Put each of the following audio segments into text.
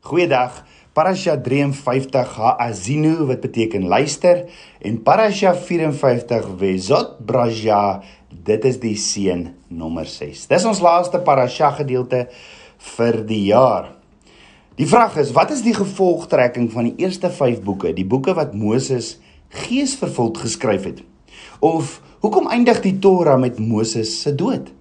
Goeiedag. Parasha 53 Haazinu wat beteken luister en Parasha 54 Wezot Braja dit is die seën nommer 6. Dis ons laaste parasha gedeelte vir die jaar. Die vraag is wat is die gevolgtrekking van die eerste 5 boeke, die boeke wat Moses geesvervuld geskryf het? Of hoekom eindig die Torah met Moses se dood?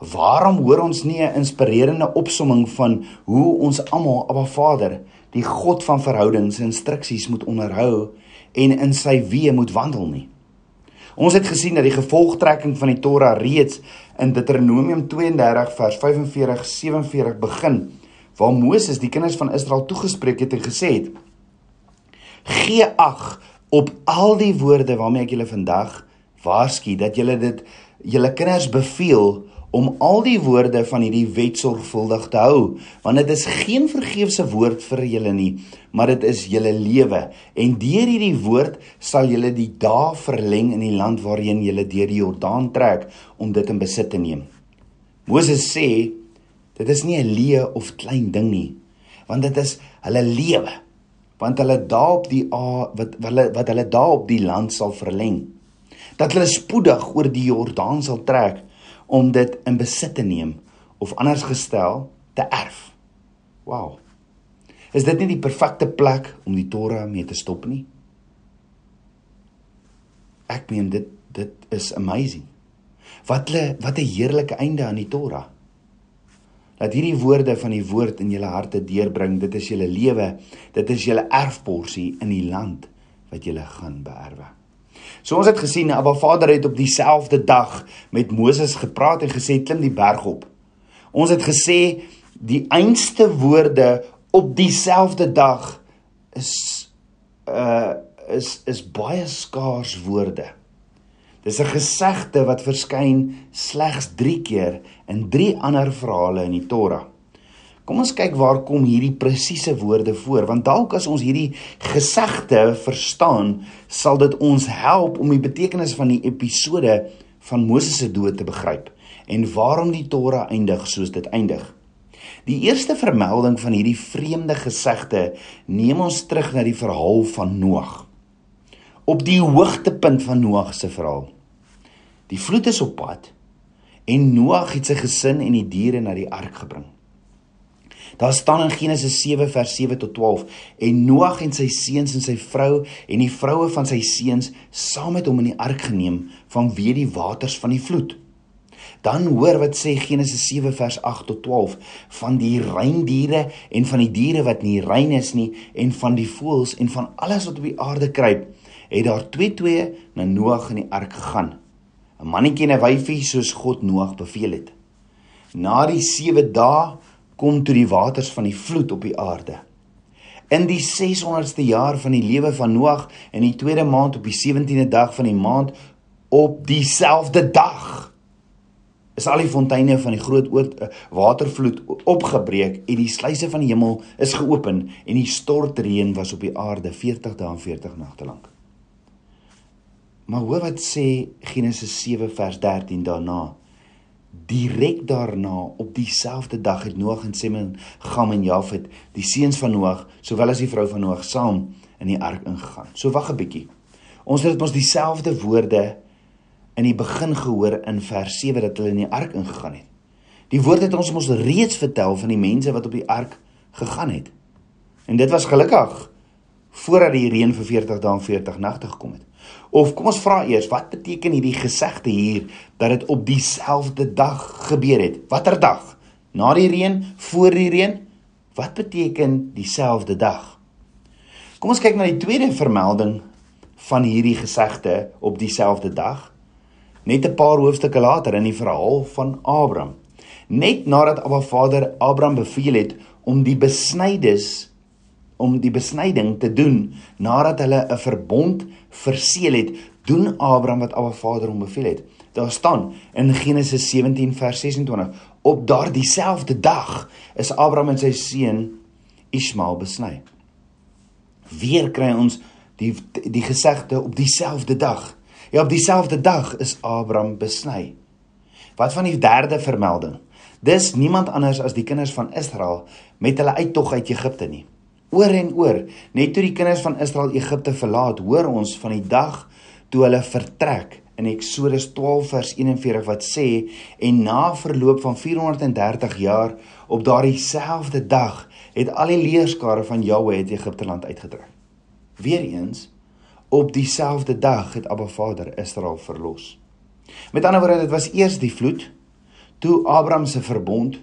Waarom hoor ons nie 'n inspirerende opsomming van hoe ons almal Abba Vader, die God van verhoudings, instruksies moet onderhou en in sy weë moet wandel nie? Ons het gesien dat die gevolgtrekking van die Torah reeds in Deuteronomium 32 vers 45-47 begin, waar Moses die kinders van Israel toegespreek het en gesê het: "Gee ag op al die woorde waarmee ek julle vandag waarsku dat julle dit julle kinders beveel om al die woorde van hierdie wet sorgvuldig te hou want dit is geen vergeefse woord vir julle nie maar dit is julle lewe. En deur hierdie woord sal julle die dae verleng in die land waarheen julle deur die Jordaan trek om dit in besit te neem. Moses sê dit is nie 'n leë of klein ding nie want dit is hulle lewe want hulle daar op die wat hulle wat hulle daar op die land sal verleng. Dat hulle spoedig oor die Jordaan sal trek om dit in besit te neem of anders gestel te erf. Wow. Is dit nie die perfekte plek om die Torah mee te stop nie? Ek meen dit dit is amazing. Wat 'n wat 'n heerlike einde aan die Torah. Dat hierdie woorde van die woord in julle harte deurbring, dit is julle lewe, dit is julle erfporsie in die land wat julle gaan beerwe. So ons het gesien Abba Vader het op dieselfde dag met Moses gepraat en gesê klim die berg op. Ons het gesê die einste woorde op dieselfde dag is uh is is baie skaars woorde. Dis 'n gesegde wat verskyn slegs 3 keer in 3 ander verhale in die Torah. Kom ons kyk waar kom hierdie presiese woorde voor want dalk as ons hierdie gesegde verstaan, sal dit ons help om die betekenis van die episode van Moses se dood te begryp en waarom die Torah eindig soos dit eindig. Die eerste vermelding van hierdie vreemde gesegde neem ons terug na die verhaal van Noag. Op die hoogtepunt van Noag se verhaal. Die vloed is op pad en Noag het sy gesin en die diere na die ark gebring. Daar staan in Genesis 7 vers 7 tot 12 en Noag en sy seuns en sy vrou en die vroue van sy seuns saam met hom in die ark geneem vanweë die waters van die vloed. Dan hoor wat sê Genesis 7 vers 8 tot 12 van die reindiere en van die diere wat nie rein is nie en van die voëls en van alles wat op die aarde kruip het daar twee twee na Noag in die ark gegaan. 'n Mannetjie en 'n wyfie soos God Noag beveel het. Na die 7 dae kom toe die waters van die vloed op die aarde. In die 600ste jaar van die lewe van Noag in die tweede maand op die 17de dag van die maand op dieselfde dag is al die fonteine van die groot oort, uh, watervloed opgebreek en die sluise van die hemel is geopen en die stortreën was op die aarde 40 dae en 40 nagte lank. Maar hoor wat sê Genesis 7 vers 13 daarna. Direk daarna op dieselfde dag het Noag en Sem en Gam en Jafet, die seuns van Noag, sowel as die vrou van Noag saam in die ark ingegaan. So wag 'n bietjie. Ons het ons dieselfde woorde in die begin gehoor in vers 7 dat hulle in die ark ingegaan het. Die woord het ons mos reeds vertel van die mense wat op die ark gegaan het. En dit was gelukkig voordat die reën vir 40 dae en 40 nagte gekom het. Of kom ons vra eers, wat beteken hierdie gesegde hier dat dit op dieselfde dag gebeur het? Watter dag? Na die reën, voor die reën? Wat beteken dieselfde dag? Kom ons kyk na die tweede vermelding van hierdie gesegde op dieselfde dag. Net 'n paar hoofstukke later in die verhaal van Abraham. Net nadat Abba Vader Abraham beveel het om die besnydes om die besnyding te doen nadat hulle 'n verbond verseël het, doen Abraham wat Abba Vader hom beveel het. Daar staan in Genesis 17 vers 26: Op daardie selfde dag is Abraham en sy seun Ismael besny. Weer kry ons die die gesegde op dieselfde dag. Ja, op dieselfde dag is Abraham besny. Wat van die derde vermelding? Dis niemand anders as die kinders van Israel met hulle uittog uit Egipte nie. Oor en oor, net toe die kinders van Israel Egipte verlaat, hoor ons van die dag toe hulle vertrek in Eksodus 12 vers 41 wat sê en na verloop van 430 jaar op daardie selfde dag het al die leerskare van Jahwe uit Egipte land uitgetrek. Weereens op dieselfde dag het Abba Vader Israel verlos. Met ander woorde, dit was eers die vloed, toe Abraham se verbond,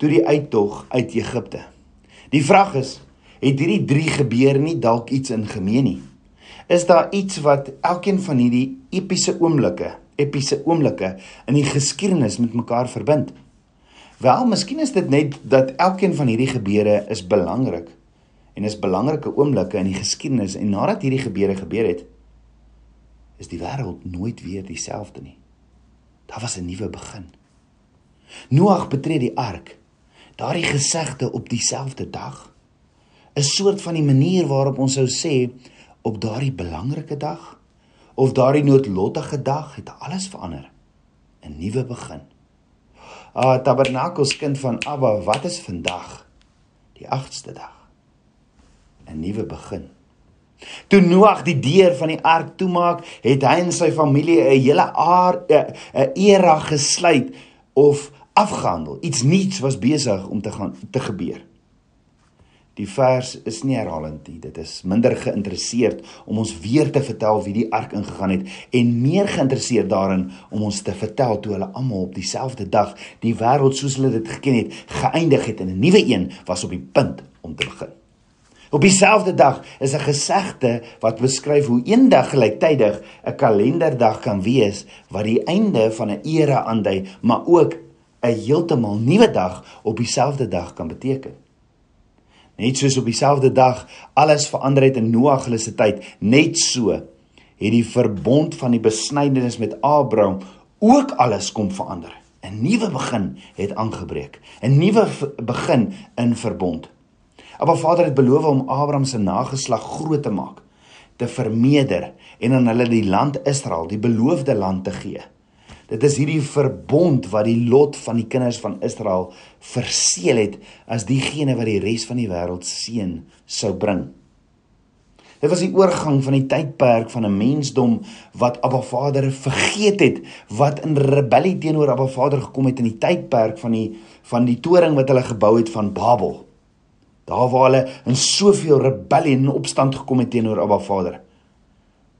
toe die uittog uit Egipte. Die vraag is, het hierdie drie gebeure nie dalk iets in gemeen nie? Is daar iets wat elkeen van hierdie epiese oomblikke, epiese oomblikke in die geskiedenis met mekaar verbind? Wel, miskien is dit net dat elkeen van hierdie gebeure is belangrik en is belangrike oomblikke in die geskiedenis en nadat hierdie gebeure gebeur het, is die wêreld nooit weer dieselfde nie. Daar was 'n nuwe begin. Noag betree die ark. Daardie gesegde op dieselfde dag. 'n Soort van die manier waarop ons sou sê op daardie belangrike dag of daardie noodlottige dag het alles verander. 'n Nuwe begin. Ah, Tabernakels kind van Abba, wat is vandag? Die 8ste dag. 'n Nuwe begin. Toe Noag die deur van die ark toemaak, het hy en sy familie 'n hele aar 'n era gesluit of afgehandel. Iets nuuts was besig om te gaan te gebeur. Die vers is nie herhalend nie. Dit is minder geïnteresseerd om ons weer te vertel wie die ark ingegaan het en meer geïnteresseerd daarin om ons te vertel toe hulle almal op dieselfde dag die wêreld soos hulle dit geken het geëindig het en 'n nuwe een was op die punt om te begin. Op dieselfde dag is 'n gesegde wat beskryf hoe eendag gelyktydig 'n kalenderdag kan wees wat die einde van 'n era aandui, maar ook 'n heeltemal nuwe dag op dieselfde dag kan beteken. Net soos op dieselfde dag alles verander het in Noag se tyd, net so het die verbond van die besnydenis met Abraham ook alles kom verander. 'n Nuwe begin het aangebreek, 'n nuwe begin in verbond. Abba Vader het beloof om Abraham se nageslag groot te maak, te vermeerder en aan hulle die land Israel, die beloofde land te gee. Dit is hierdie verbond wat die lot van die kinders van Israel verseël het as diegene wat die res van die wêreld seën sou bring. Dit was die oorgang van die tydperk van 'n mensdom wat Abba Vader vergeet het, wat in rebellie teenoor Abba Vader gekom het in die tydperk van die van die toring wat hulle gebou het van Babel. Daar waar hulle in soveel rebellie en opstand gekom het teenoor Abba Vader.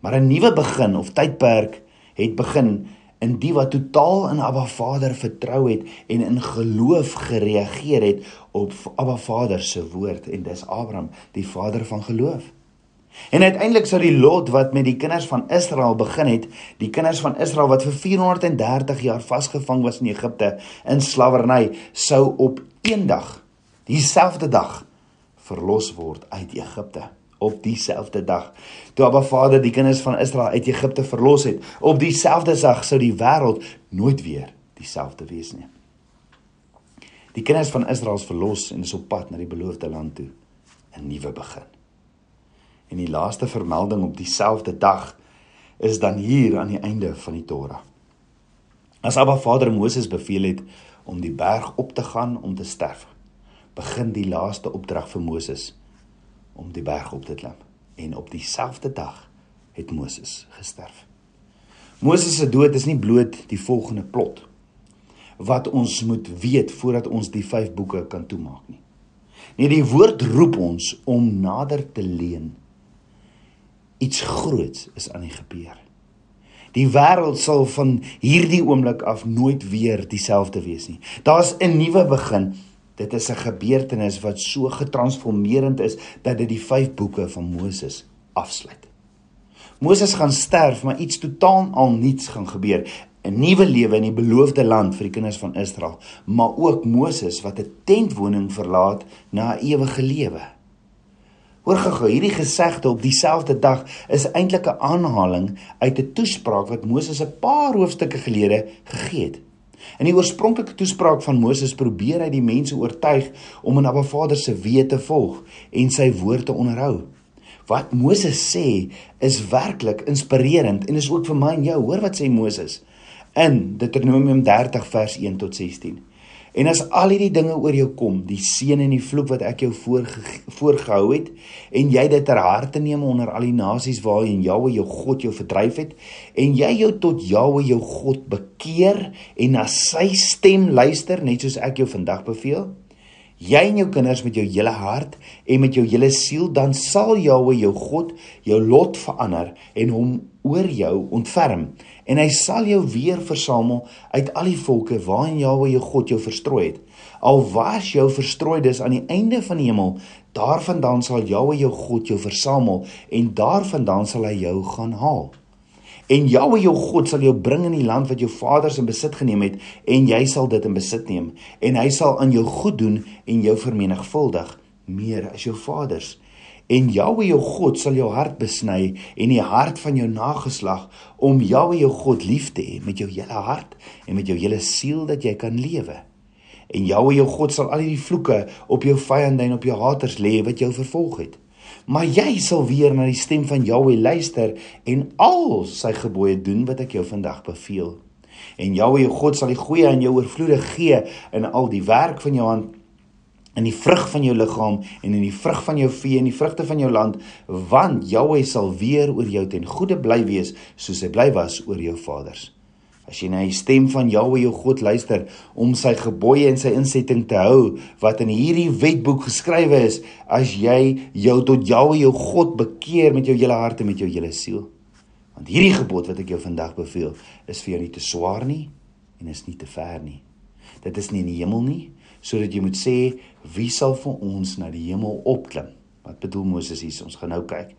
Maar 'n nuwe begin of tydperk het begin in die wat totaal in Abba Vader vertrou het en in geloof gereageer het op Abba Vader se woord en dis Abraham, die vader van geloof. En uiteindelik sou die lot wat met die kinders van Israel begin het, die kinders van Israel wat vir 430 jaar vasgevang was in Egipte in slawerny, sou op eendag dieselfde dag verlos word uit Egipte op dieselfde dag. Toe Abba Vader die kinders van Israel uit Egipte verlos het, op dieselfde dag sou die wêreld nooit weer dieselfde wees nie. Die kinders van Israel is verlos en is op pad na die beloofde land toe, 'n nuwe begin. En die laaste vermelding op dieselfde dag is dan hier aan die einde van die Torah. As Abba Vader Moses beveel het om die berg op te gaan om te sterf, begin die laaste opdrag vir Moses om die berg op te klim. En op dieselfde dag het Moses gesterf. Moses se dood is nie bloot die volgende plot wat ons moet weet voordat ons die 5 boeke kan toemaak nie. Nee, die woord roep ons om nader te leun. Iets groots is aan die gebeur. Die wêreld sal van hierdie oomblik af nooit weer dieselfde wees nie. Daar's 'n nuwe begin Dit is 'n gebeurtenis wat so getransformerend is dat dit die 5 boeke van Moses afsluit. Moses gaan sterf, maar iets totaal al niets gaan gebeur. 'n Nuwe lewe in die beloofde land vir die kinders van Israel, maar ook Moses wat 'n tentwoning verlaat na 'n ewige lewe. Hoor gou, hierdie gesegde op dieselfde dag is eintlik 'n aanhaling uit 'n toespraak wat Moses 'n paar hoofstukke gelede gegee het. In die oorspronklike toespraak van Moses probeer hy die mense oortuig om aan Abba Vader se weë te volg en sy woord te onderhou. Wat Moses sê is werklik inspirerend en is ook vir my en jou. Hoor wat sê Moses in Deuteronomium 30 vers 1 tot 16. En as al hierdie dinge oor jou kom, die seën en die vloek wat ek jou voorgehou het en jy dit ter harte neem onder al die nasies waarheen Jahwe jou God jou verdryf het en jy jou tot Jahwe jou God bekeer en na sy stem luister net soos ek jou vandag beveel, jy en jou kinders met jou hele hart en met jou hele siel, dan sal Jahwe jou God jou lot verander en hom oor jou ontferm en hy sal jou weer versamel uit al die volke waarin Jahwe jou God jou verstrooi het. Al was jou verstrooi dis aan die einde van die hemel, daarvandaan sal Jahwe jou God jou versamel en daarvandaan sal hy jou gaan haal. En Jahwe jou God sal jou bring in die land wat jou vaders in besit geneem het en jy sal dit in besit neem en hy sal aan jou goed doen en jou vermenigvuldig meer as jou vaders En Jahwe jou God sal jou hart besny en die hart van jou nageslag om Jahwe jou God lief te hê met jou hele hart en met jou hele siel dat jy kan lewe. En Jahwe jou God sal al die vloeke op jou vyande en op jou haters lê wat jou vervolg het. Maar jy sal weer na die stem van Jahwe luister en al sy gebooie doen wat ek jou vandag beveel. En Jahwe jou God sal die goeie aan jou oorvloedig gee in al die werk van jou hand in die vrug van jou liggaam en in die vrug van jou vee en die vrugte van jou land want Jahwe sal weer oor jou ten goeie bly wees soos hy bly was oor jou vaders. As jy na die stem van Jahwe jou God luister om sy gebooie en sy insetting te hou wat in hierdie wetboek geskrywe is as jy jou tot Jahwe jou God bekeer met jou hele hart en met jou hele siel. Want hierdie gebod wat ek jou vandag beveel is vir jou nie te swaar nie en is nie te ver nie. Dit is nie in die hemel nie sodat jy moet sê wie sal vir ons na die hemel opklim? Wat bedoel Moses hier? Ons gaan nou kyk.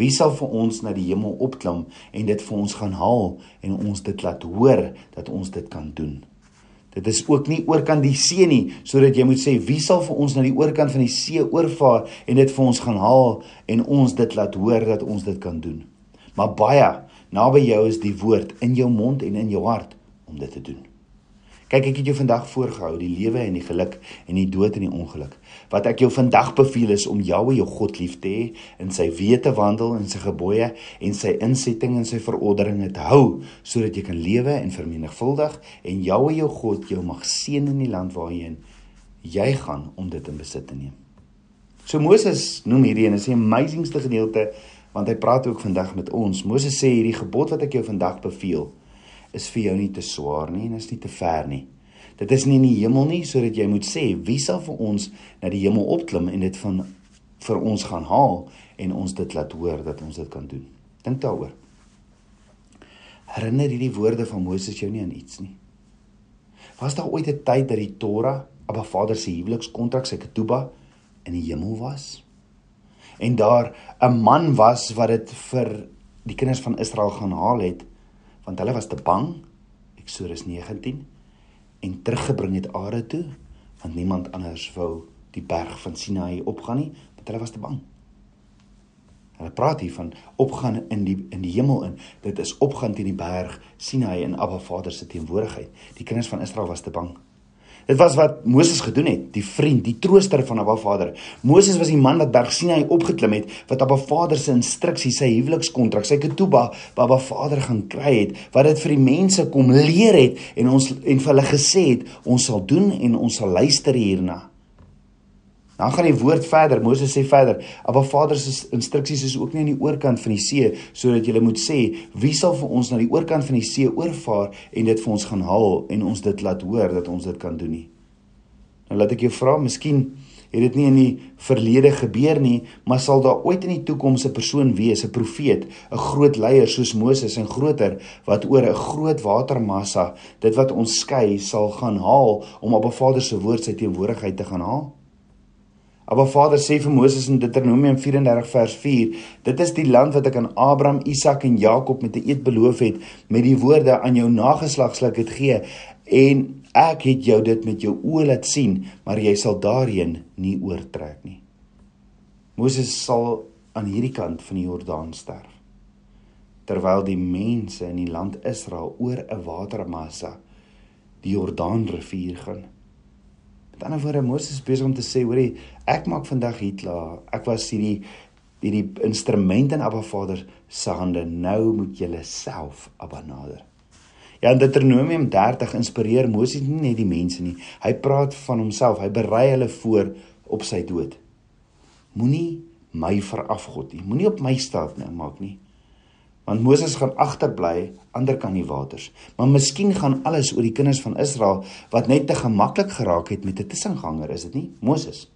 Wie sal vir ons na die hemel opklim en dit vir ons gaan haal en ons dit laat hoor dat ons dit kan doen? Dit is ook nie oorkant die see nie, sodat jy moet sê wie sal vir ons na die oorkant van die see oorvaar en dit vir ons gaan haal en ons dit laat hoor dat ons dit kan doen. Maar baie naby jou is die woord in jou mond en in jou hart om dit te doen. Kyk, ek het jou vandag voorgehou die lewe en die geluk en die dood en die ongeluk. Wat ek jou vandag beveel is om Jahwe jou God lief te hê en sy weë te wandel en sy gebooie en sy insetting en sy verordeninge te hou sodat jy kan lewe en vermenigvuldig en Jahwe jou God jou mag seën in die land waarheen jy gaan om dit in besit te neem. So Moses noem hierdie en is die amazingste gedeelte want hy praat ook vandag met ons. Moses sê hierdie gebod wat ek jou vandag beveel is vir jou nie te swaar nie en is nie te ver nie. Dit is nie in die hemel nie sodat jy moet sê wie sal vir ons na die hemel opklim en dit van vir ons gaan haal en ons dit laat hoor dat ons dit kan doen. Dink daaroor. Herinner hierdie woorde van Moses jou nie aan iets nie. Was daar ooit 'n tyd dat die Torah, Abba Vader se huwelikskontrak, sy ketuba in die hemel was? En daar 'n man was wat dit vir die kinders van Israel gaan haal het want hulle was te bang Eksodus 19 en teruggebring het aarde toe want niemand anders wou die berg van Sinaï opgaan nie want hulle was te bang. Hulle praat hier van opgaan in die in die hemel in. Dit is opgaan teen die berg Sinaï in Abba Vader se teenwoordigheid. Die kinders van Israel was te bang. Dit was wat Moses gedoen het, die vriend, die trooster van Abba Vader. Moses was die man wat Berg Sinai opgeklim het, wat Abba Vader se instruksies, sy huwelikskontrak, sy ketuba, wat Abba Vader gaan kry het, wat dit vir die mense kom leer het en ons en vir hulle gesê het, ons sal doen en ons sal luister hierna. Dan gaan die woord verder. Moses sê verder: "Abba Vader se instruksies is ook nie aan die oorkant van die see sodat jy moet sê wie sal vir ons na die oorkant van die see oorvaar en dit vir ons gaan haal en ons dit laat hoor dat ons dit kan doen nie." Nou laat ek jou vra, miskien het dit nie in die verlede gebeur nie, maar sal daar ooit in die toekoms 'n persoon wees, 'n profeet, 'n groot leier soos Moses en groter wat oor 'n groot watermassa, dit wat ons skei, sal gaan haal om op 'n Vader se woord sy teenwoordigheid te gaan haal? Maar Vader sê vir Moses in Deuteronomium 34 vers 4, dit is die land wat ek aan Abraham, Isak en Jakob met 'n eed beloof het met die woorde aan jou nageslag sal ek dit gee en ek het jou dit met jou oë laat sien, maar jy sal daarheen nie oortrek nie. Moses sal aan hierdie kant van die Jordaan sterf. Terwyl die mense in die land Israel oor 'n watermassa die Jordaanrivier gaan. Met ander woorde Moses besig om te sê, hoorie, ek maak vandag Hitler. Ek was hierdie hierdie instrument in Abba Vader se hande. Nou moet julle self Abba nader. Ja, in Deuteronomium 30 inspireer Moses nie net die mense nie. Hy praat van homself. Hy berei hulle voor op sy dood. Moenie my verafgod nie. Moenie op my staat nou maak nie. Want Moses gaan agterbly ander kan die waters. Maar miskien gaan alles oor die kinders van Israel wat net te gemaklik geraak het met 'n tussenganger, is dit nie? Moses.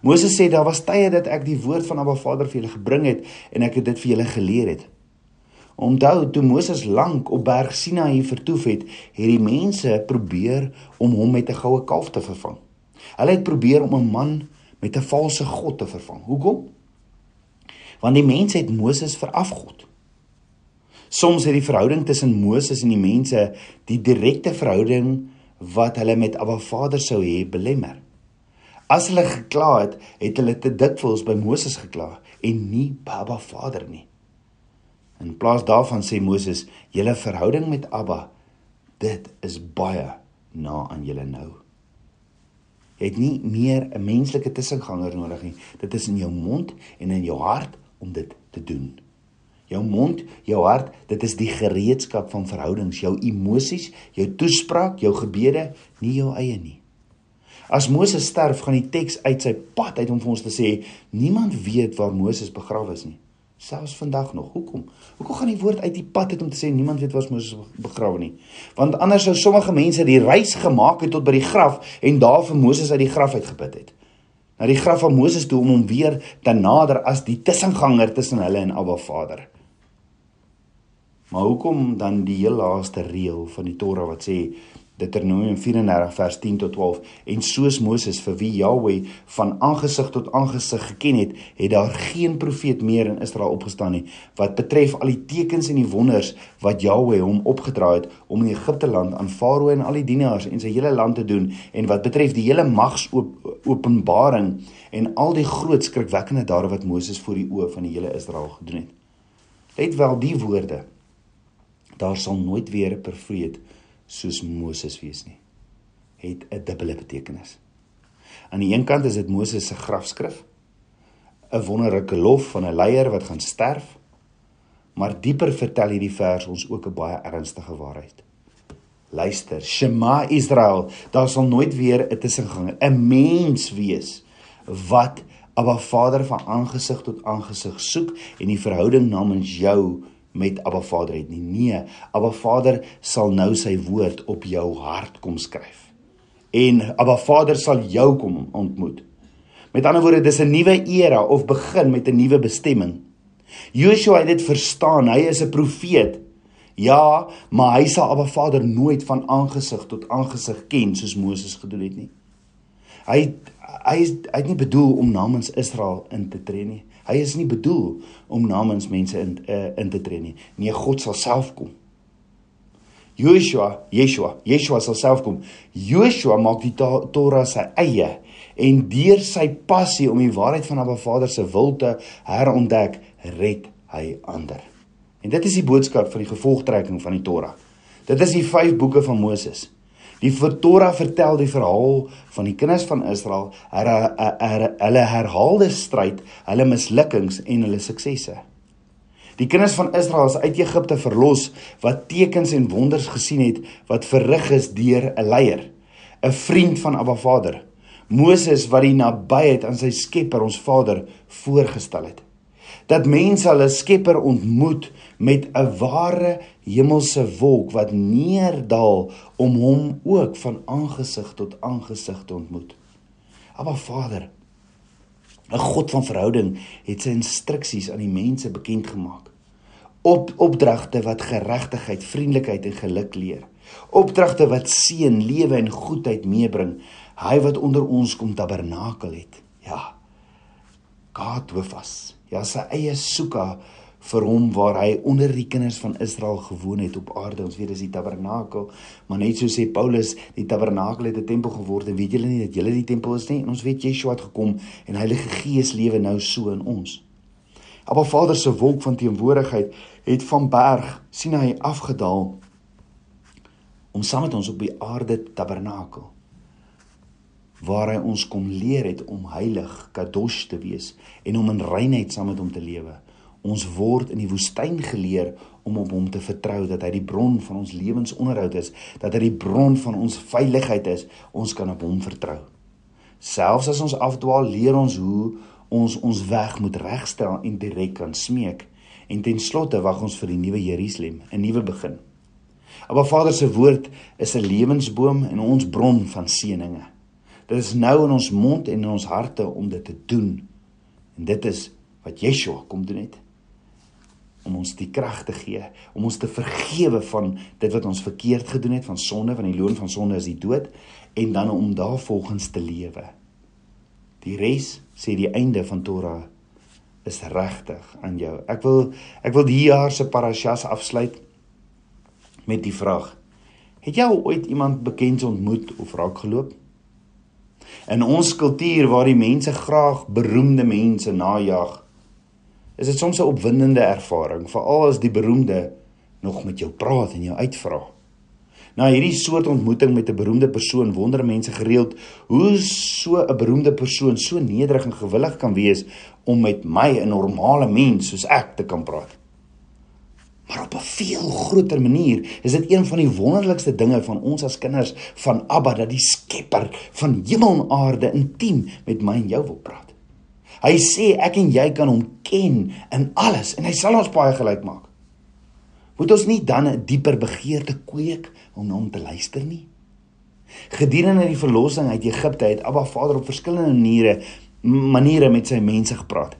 Moses sê daar was tye dat ek die woord van Abba Vader vir julle gebring het en ek het dit vir julle geleer het. Onthou toe Moses lank op berg Sinaï vertoef het, het die mense probeer om hom met 'n goue kalf te vervang. Hulle het probeer om 'n man met 'n valse god te vervang. Hoekom? Want die mense het Moses verafgod. Soms het die verhouding tussen Moses en die mense die direkte verhouding wat hulle met Abba Vader sou hê belemmer. As hulle gekla het, het hulle te dikwels by Moses gekla en nie by Abba Vader nie. In plaas daarvan sê Moses, julle verhouding met Abba, dit is baie na aan julle nou. Jy het nie meer 'n menslike tussenganger nodig nie. Dit is in jou mond en in jou hart om dit te doen. Jou mond, jou hart, dit is die gereedskap van verhoudings, jou emosies, jou toespraak, jou gebede, nie jou eie nie. As Moses sterf, gaan die teks uit sy pad uit om vir ons te sê niemand weet waar Moses begrawe is nie selfs vandag nog. Hoekom? Hoekom gaan die woord uit die pad uit om te sê niemand weet waar Moses begrawe nie? Want anders sou sommige mense die reis gemaak het tot by die graf en daar vir Moses uit die graf uitgeput het. Na die graf van Moses toe om hom weer te nader as die tussenganger tussen hulle en Abba Vader. Maar hoekom dan die heel laaste reël van die Torah wat sê Deuteronomium 34 vers 10 tot 12 en soos Moses vir wie Jahweh van aangesig tot aangesig geken het, het daar geen profeet meer in Israel opgestaan nie wat betref al die tekens en die wonders wat Jahweh hom opgedra het om in Egipte land aan Farao en al die dienaars en sy hele land te doen en wat betref die hele mags openbaring en al die groot skrikwekkende dade wat Moses voor die oë van die hele Israel gedoen het. Let wel die woorde. Daar sal nooit weer 'n profeet soos Moses wees nie. Het 'n dubbele betekenis. Aan die een kant is dit Moses se grafskrif, 'n wonderlike lof van 'n leier wat gaan sterf, maar dieper vertel hierdie vers ons ook 'n baie ernstige waarheid. Luister, Shema Israel, daar sal nooit weer 'n tussenganger, 'n mens wees wat Abba Vader van aangesig tot aangesig soek en die verhouding namens jou met Abba Vader het nie. Nee, Abba Vader sal nou sy woord op jou hart kom skryf. En Abba Vader sal jou kom ontmoet. Met ander woorde, dis 'n nuwe era of begin met 'n nuwe bestemming. Joshua het dit verstaan. Hy is 'n profeet. Ja, maar hy sal Abba Vader nooit van aangesig tot aangesig ken soos Moses gedoen het nie. Hy hy hy het nie bedoel om namens Israel in te tree nie. Hy is nie bedoel om namens mense in uh, in te tree nie. Nee, God sal self kom. Joshua, Yeshua, Yeshua sal self kom. Joshua maak die Torah sy eie en deur sy passie om die waarheid van Abba Vader se wil te herontdek, red hy ander. En dit is die boodskap van die gevolgtrekking van die Torah. Dit is die 5 boeke van Moses. Die Torah vertel die verhaal van die kinders van Israel, hulle herhaalde stryd, hulle mislukkings en hulle suksesse. Die kinders van Israel is uit Egipte verlos wat tekens en wonders gesien het wat verrig is deur 'n leier, 'n vriend van Abba Vader. Moses wat die nabyheid aan sy Skepper, ons Vader, voorgestel het. Dat mense hulle Skepper ontmoet met 'n ware hemelse wolk wat neerdal om hom ook van aangesig tot aangesig te ontmoet. Maar Vader, 'n God van verhouding, het sy instruksies aan die mense bekend gemaak. Op opdragte wat geregtigheid, vriendelikheid en geluk leer. Opdragte wat seën, lewe en goedheid meebring. Hy wat onder ons kom tabernakel het. Ja. God with us. Ja, sy eie soeka vir hom waar hy onder die kinders van Israel gewoon het op aarde. Ons weet dis die tabernakel, maar net so sê Paulus, die tabernakel het 'n tempel geword en weet julle nie dat julle die tempel is nie? En ons weet Yeshua het gekom en Heilige Gees lewe nou so in ons. Maar Vader se wolk van teenwoordigheid het van berg sien hy afgedaal om saam met ons op die aarde tabernakel waar hy ons kom leer het om heilig kadosh te wees en om in reinheid saam met hom te lewe Ons word in die woestyn geleer om op hom te vertrou dat hy die bron van ons lewensonderhoud is, dat hy die bron van ons veiligheid is. Ons kan op hom vertrou. Selfs as ons afdwaal, leer ons hoe ons ons weg moet regstel en direk kan smeek. En ten slotte wag ons vir die nuwe Jerusalem, 'n nuwe begin. Maar Vader se woord is 'n lewensboom en ons bron van seëninge. Dit is nou in ons mond en in ons harte om dit te doen. En dit is wat Yeshua kom doen het om ons die krag te gee, om ons te vergewe van dit wat ons verkeerd gedoen het, van sonde, van die loon van sonde is die dood en dan om daarvolgens te lewe. Die res sê die einde van Torah is regtig aan jou. Ek wil ek wil die jaar se parashas afsluit met die vraag: Het jy ooit iemand bekend ontmoet of raak geloop? In ons kultuur waar die mense graag beroemde mense najag, is dit soms 'n opwindende ervaring, veral as die beroemde nog met jou praat en jou uitvra. Na hierdie soort ontmoeting met 'n beroemde persoon wonder mense gereeld hoe so 'n beroemde persoon so nederig en gewillig kan wees om met my 'n normale mens soos ek te kan praat. Maar op 'n veel groter manier is dit een van die wonderlikste dinge van ons as kinders van Abba dat die Skepper van hemel en aarde intiem met my en jou wil praat. Hy sê ek en jy kan hom ken in alles en hy sal ons baie gelyk maak. Moet ons nie dan 'n dieper begeerte kweek om na hom te luister nie? Gedurende die verlossing uit Egipte het Abba Vader op verskillende maniere maniere met sy mense gepraat.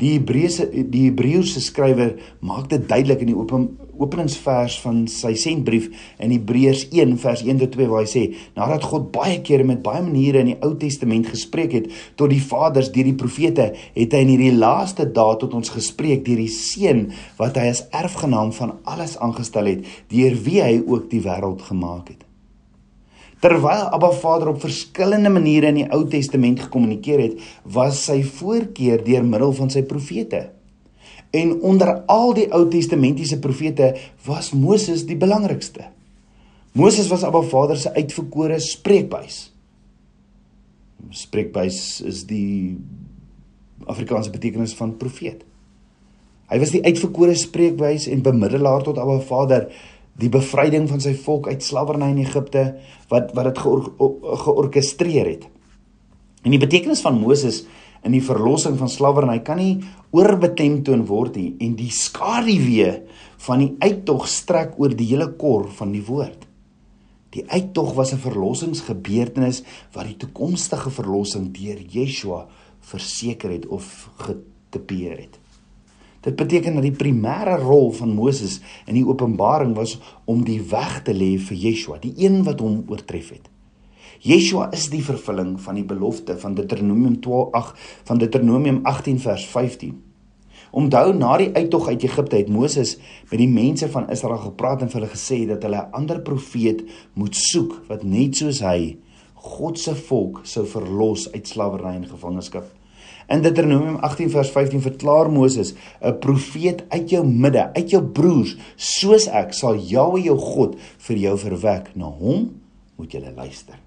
Die Hebreëse die Hebreëse skrywer maak dit duidelik in die open, openingsvers van sy sendbrief in Hebreërs 1 vers 1 tot 2 waar hy sê nadat God baie kere met baie maniere in die Ou Testament gespreek het tot die vaders deur die profete het hy in hierdie laaste dae tot ons gespreek deur die seun wat hy as erfgenaam van alles aangestel het deur wie hy ook die wêreld gemaak het Terwyl Abba Vader op verskillende maniere in die Ou Testament gekommunikeer het, was sy voorkeur deur middel van sy profete. En onder al die Ou Testamentiese profete was Moses die belangrikste. Moses was Abba Vader se uitverkore spreekbuis. Spreekbuis is die Afrikaanse betekenis van profeet. Hy was die uitverkore spreekbuis en bemiddelaar tot Abba Vader die bevryding van sy volk uit slawerny in Egipte wat wat dit geor, georkestreer het. En die betekenis van Moses in die verlossing van slawerny kan nie oorbetemtoon word nie en die skaduwee van die uittog strek oor die hele kor van die woord. Die uittog was 'n verlossingsgebeurtenis wat die toekomstige verlossing deur Yeshua verseker het of getipeer het. Dit beteken dat die primêre rol van Moses in die Openbaring was om die weg te lê vir Yeshua, die een wat hom oortref het. Yeshua is die vervulling van die belofte van Deuteronomium 12:8 van Deuteronomium 18 vers 15. Onthou na die uittog uit Egipte het Moses met die mense van Israel gepraat en vir hulle gesê dat hulle 'n ander profeet moet soek wat net soos hy God se volk sou verlos uit slawerny en gevangenskap. In Deuteronomium 18 vers 15 verklaar Moses: "’n Profeet uit jou midde, uit jou broers, soos ek, sal Jahwe jou God vir jou verwek. Na hom moet jy luister."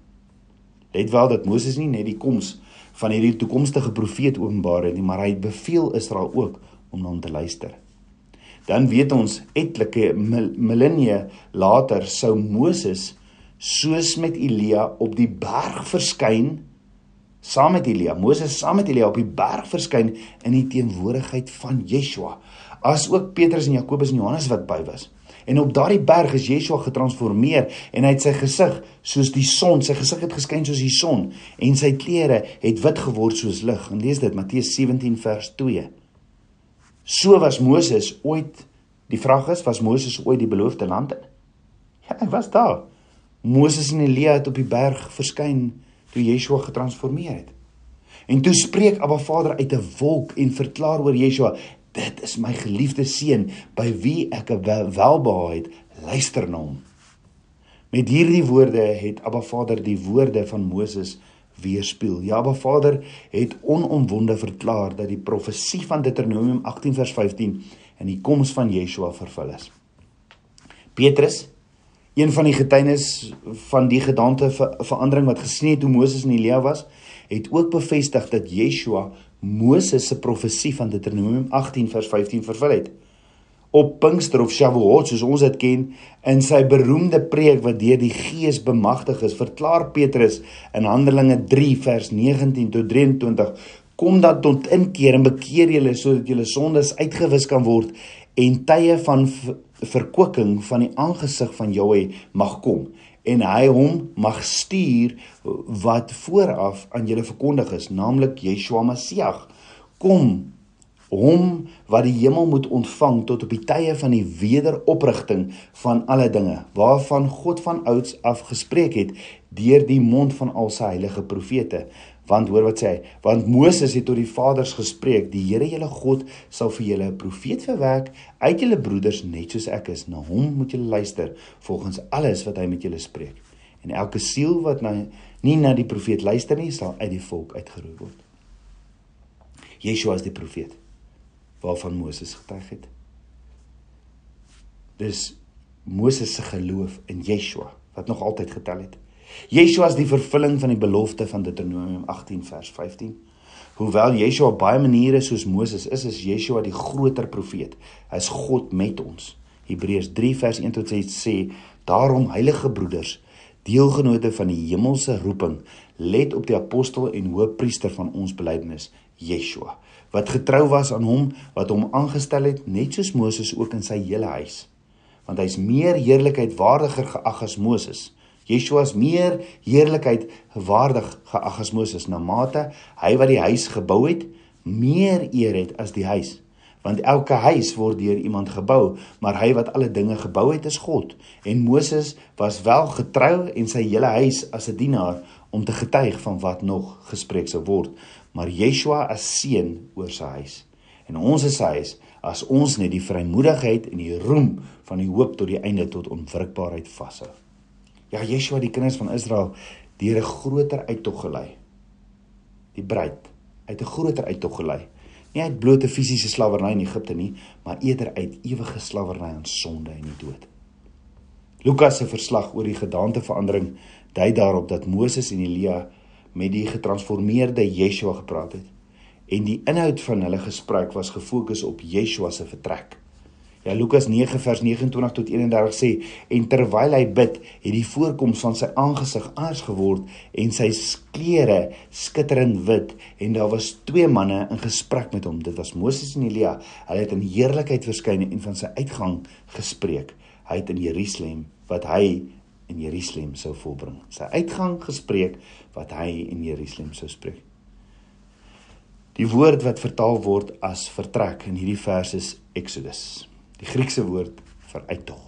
Let wel dat Moses nie net die koms van hierdie toekomstige profeet openbaar het nie, maar hy beveel Israel ook om na hom te luister. Dan weet ons etlike millennia later sou Moses soos met Elia op die berg verskyn saam met Elia, Moses saam met Elia op die berg verskyn in die teenwoordigheid van Yeshua, as ook Petrus en Jakobus en Johannes wat by was. En op daardie berg is Yeshua getransformeer en hy het sy gesig soos die son, sy gesig het geskyn soos die son en sy klere het wit geword soos lig. En lees dit Matteus 17 vers 2. So was Moses ooit die vraag is was Moses ooit die beloofde land in? Ja, hy was daar. Moses en Elia het op die berg verskyn toe Yeshua getransformeer het. En toe spreek Abba Vader uit 'n wolk en verklaar oor Yeshua: "Dit is my geliefde seun by wie ek welbehaag het. Luister na hom." Met hierdie woorde het Abba Vader die woorde van Moses weerspieël. Ja, Abba Vader het onomwonde verklaar dat die profesie van Deuteronomium 18 vers 15 in die koms van Yeshua vervul is. Petrus Een van die getuienis van die gedagte ver verandering wat gesien het hoe Moses en Elia was, het ook bevestig dat Yeshua Moses se profesie van Deuteronomium 18 vers 15 vervul het. Op Pinkster of Shavuot soos ons dit ken, in sy beroemde preek wat deur die Gees bemagtig is, verklaar Petrus in Handelinge 3 vers 19 tot 23: Kom dan tot inkeer en bekeer julle sodat julle sondes uitgewis kan word en tye van verkwikking van die aangesig van Jahwe mag kom en hy hom mag stuur wat vooraf aan julle verkondig is, naamlik Yeshua Messiah. Kom hom wat die hemel moet ontvang tot op die tye van die wederoprigting van alle dinge, waarvan God van ouds af gespreek het deur die mond van al sy heilige profete. Want hoor wat sê hy, want Moses het tot die vaders gespreek, die Here julle God sal vir julle 'n profeet verwek uit julle broeders net soos ek is. Na hom moet julle luister volgens alles wat hy met julle spreek. En elke siel wat na nie na die profeet luister nie, sal uit die volk uitgeroei word. Yeshua is die profeet waarvan Moses getuig het. Dis Moses se geloof in Yeshua wat nog altyd getel het. Yeshua is die vervulling van die belofte van Deuteronomium 18 vers 15. Hoewel Yeshua op baie maniere soos Moses is, is Yeshua die groter profeet. Hy is God met ons. Hebreërs 3 vers 1 tot 6 sê: "Daarom heilige broeders, deelgenote van die hemelse roeping, let op die apostel en hoëpriester van ons belydenis, Yeshua, wat getrou was aan hom wat hom aangestel het, net soos Moses ook in sy hele huis. Want hy's meer heerlikheid waardiger geag as Moses." Yeshua is meer heerlikheid waardig geag as Moses na mate. Hy wat die huis gebou het meer eer het as die huis. Want elke huis word deur iemand gebou maar hy wat alle dinge gebou het is God. En Moses was wel getrou en sy hele huis as 'n dienaar om te getuig van wat nog gespreek sou word. Maar Yeshua as seun oor sy huis. En ons is sy huis as ons net die vrymoedigheid en die roem van die hoop tot die einde tot onwrikbaarheid vashou Ja, Yeshua die kinders van Israel deur 'n groter uittog gelei. Die bruid uit 'n groter uittog gelei. Nie uit blote fisiese slawerny in Egipte nie, maar eerder uit ewige slawerny aan sonde en die dood. Lukas se verslag oor die gedaanteverandering dui daarop dat Moses en Elia met die getransformeerde Yeshua gepraat het en die inhoud van hulle gesprek was gefokus op Yeshua se vertrek. Ja Lukas 9 vers 29 tot 31 sê en terwyl hy bid, het die voorkoms van sy aangesig anders geword en sy klere skitterend wit en daar was twee manne in gesprek met hom. Dit was Moses en Elia. Hulle het in heerlikheid verskyn en van sy uitgang gespreek. Hy het in Jerusalem wat hy in Jerusalem sou volbring. Sy uitgang gespreek wat hy in Jerusalem sou spreek. Die woord wat vertaal word as vertrek in hierdie vers is Exodus. Die Griekse woord vir uittog.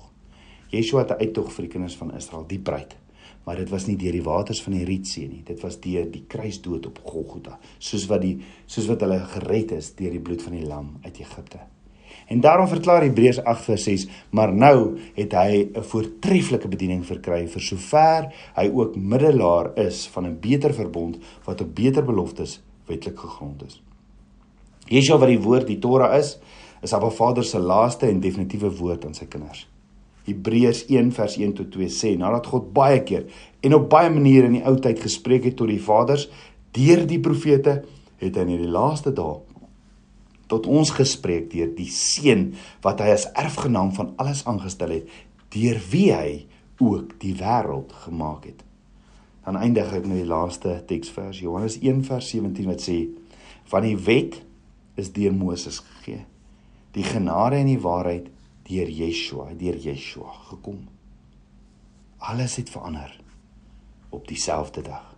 Yeshua het 'n uittog vir die kinders van Israel, die bruid. Maar dit was nie deur die waters van die Rietsee nie. Dit was deur die kruisdood op Golgotha, soos wat die soos wat hulle gered is deur die bloed van die lam uit Egipte. En daarom verklaar Hebreërs 8:6, maar nou het hy 'n voortreffelike bediening verkry vir sover hy ook middelaar is van 'n beter verbond wat op beter beloftes wetlik gegrond is. Yeshua wat die woord, die Torah is, is Abba Vader se laaste en definitiewe woord aan sy kinders. Hebreërs 1 vers 1 tot 2 sê nadat God baie keer en op baie maniere in die ou tyd gespreek het tot die vaders deur die profete, het hy in die laaste dae tot ons gespreek deur die seun wat hy as erfgenaam van alles aangestel het, deur wie hy ook die wêreld gemaak het. Dan eindig ek met die laaste teksvers Johannes 1 vers 17 wat sê van die wet is deur Moses gegee die genade en die waarheid deur Yeshua, deur Yeshua gekom. Alles het verander op dieselfde dag.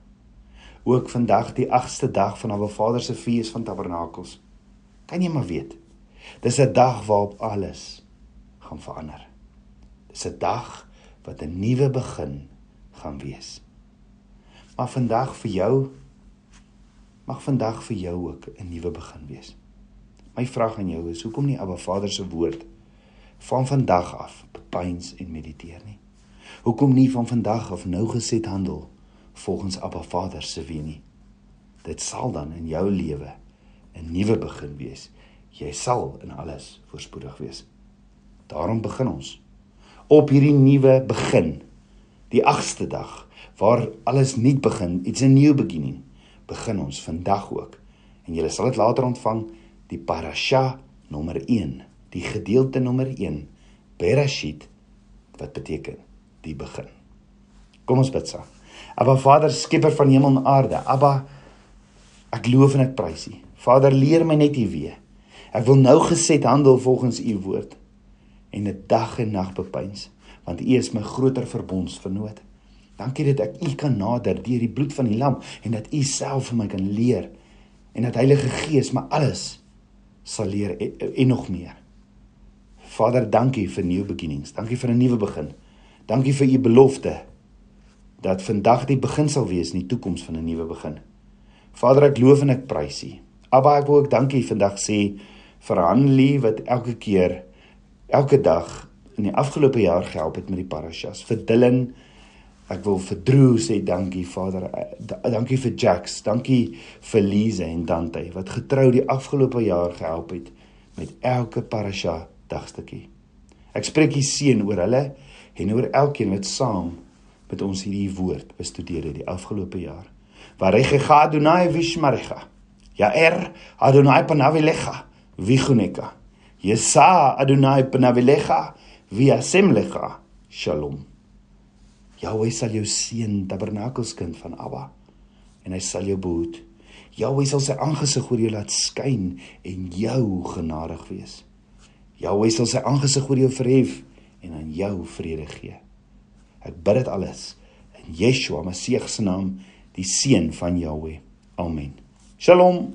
Ook vandag die 8ste dag van Abba Vader se fees van Tabernakels. Kan jy maar weet. Dis 'n dag waarop alles gaan verander. Dis 'n dag wat 'n nuwe begin gaan wees. Maar vandag vir jou mag vandag vir jou ook 'n nuwe begin wees. My vraag aan jou is: hoekom nie Abba Vader se woord van vandag af bepeins en mediteer nie? Hoekom nie van vandag af nou geset handel volgens Abba Vader se wie nie? Dit sal dan in jou lewe 'n nuwe begin wees. Jy sal in alles voorspoedig wees. Daarom begin ons op hierdie nuwe begin, die 8ste dag waar alles nuut begin, iets 'n new beginning. begin ons vandag ook. En julle sal dit later ontvang die parasha nommer 1, die gedeelte nommer 1, Bereshit wat beteken die begin. Kom ons bid saam. Abba Vader, skepper van hemel en aarde. Abba, ek loof en ek prys U. Vader, leer my net U weë. Ek wil nou geset handel volgens U woord en 'n dag en nag bepeins, want U is my groter verbondsvernoot. Dankie dat ek U kan nader deur die bloed van die lam en dat U self vir my kan leer en dat Heilige Gees my alles sal leer en, en nog meer. Vader, dankie vir nuwe beginnings. Dankie vir 'n nuwe begin. Dankie vir U belofte dat vandag die begin sal wees in die toekoms van 'n nuwe begin. Vader, ek loof en ek prys U. Abba, ek wil ook dankie vandag sê vir Hanlie wat elke keer elke dag in die afgelope jaar gehelp het met die parashas. Vir Dylan, ek wil vir Drew sê dankie Vader. Dankie vir Jax, dankie vir Lise en Dante wat getrou die afgelope jaar gehelp het met elke parasha dagstukkie. Ek spreek hier seën oor hulle en oor elkeen wat saam met ons hierdie woord bestudeer het die afgelope jaar. Varege Adonai vishmarecha. Ja er Adonai panavilecha viguneka. Yesa Adonai panavilecha viasemlecha. Shalom. Jahweh sal jou seën, tabernakelskind van Abba, en hy sal jou behoed. Jahweh sal sy aangesig oor jou laat skyn en jou genadig wees. Jahweh sal sy aangesig oor jou verhef en aan jou vrede gee. Ek bid dit alles in Yeshua Messie se naam, die seun van Jahweh. Amen. Shalom.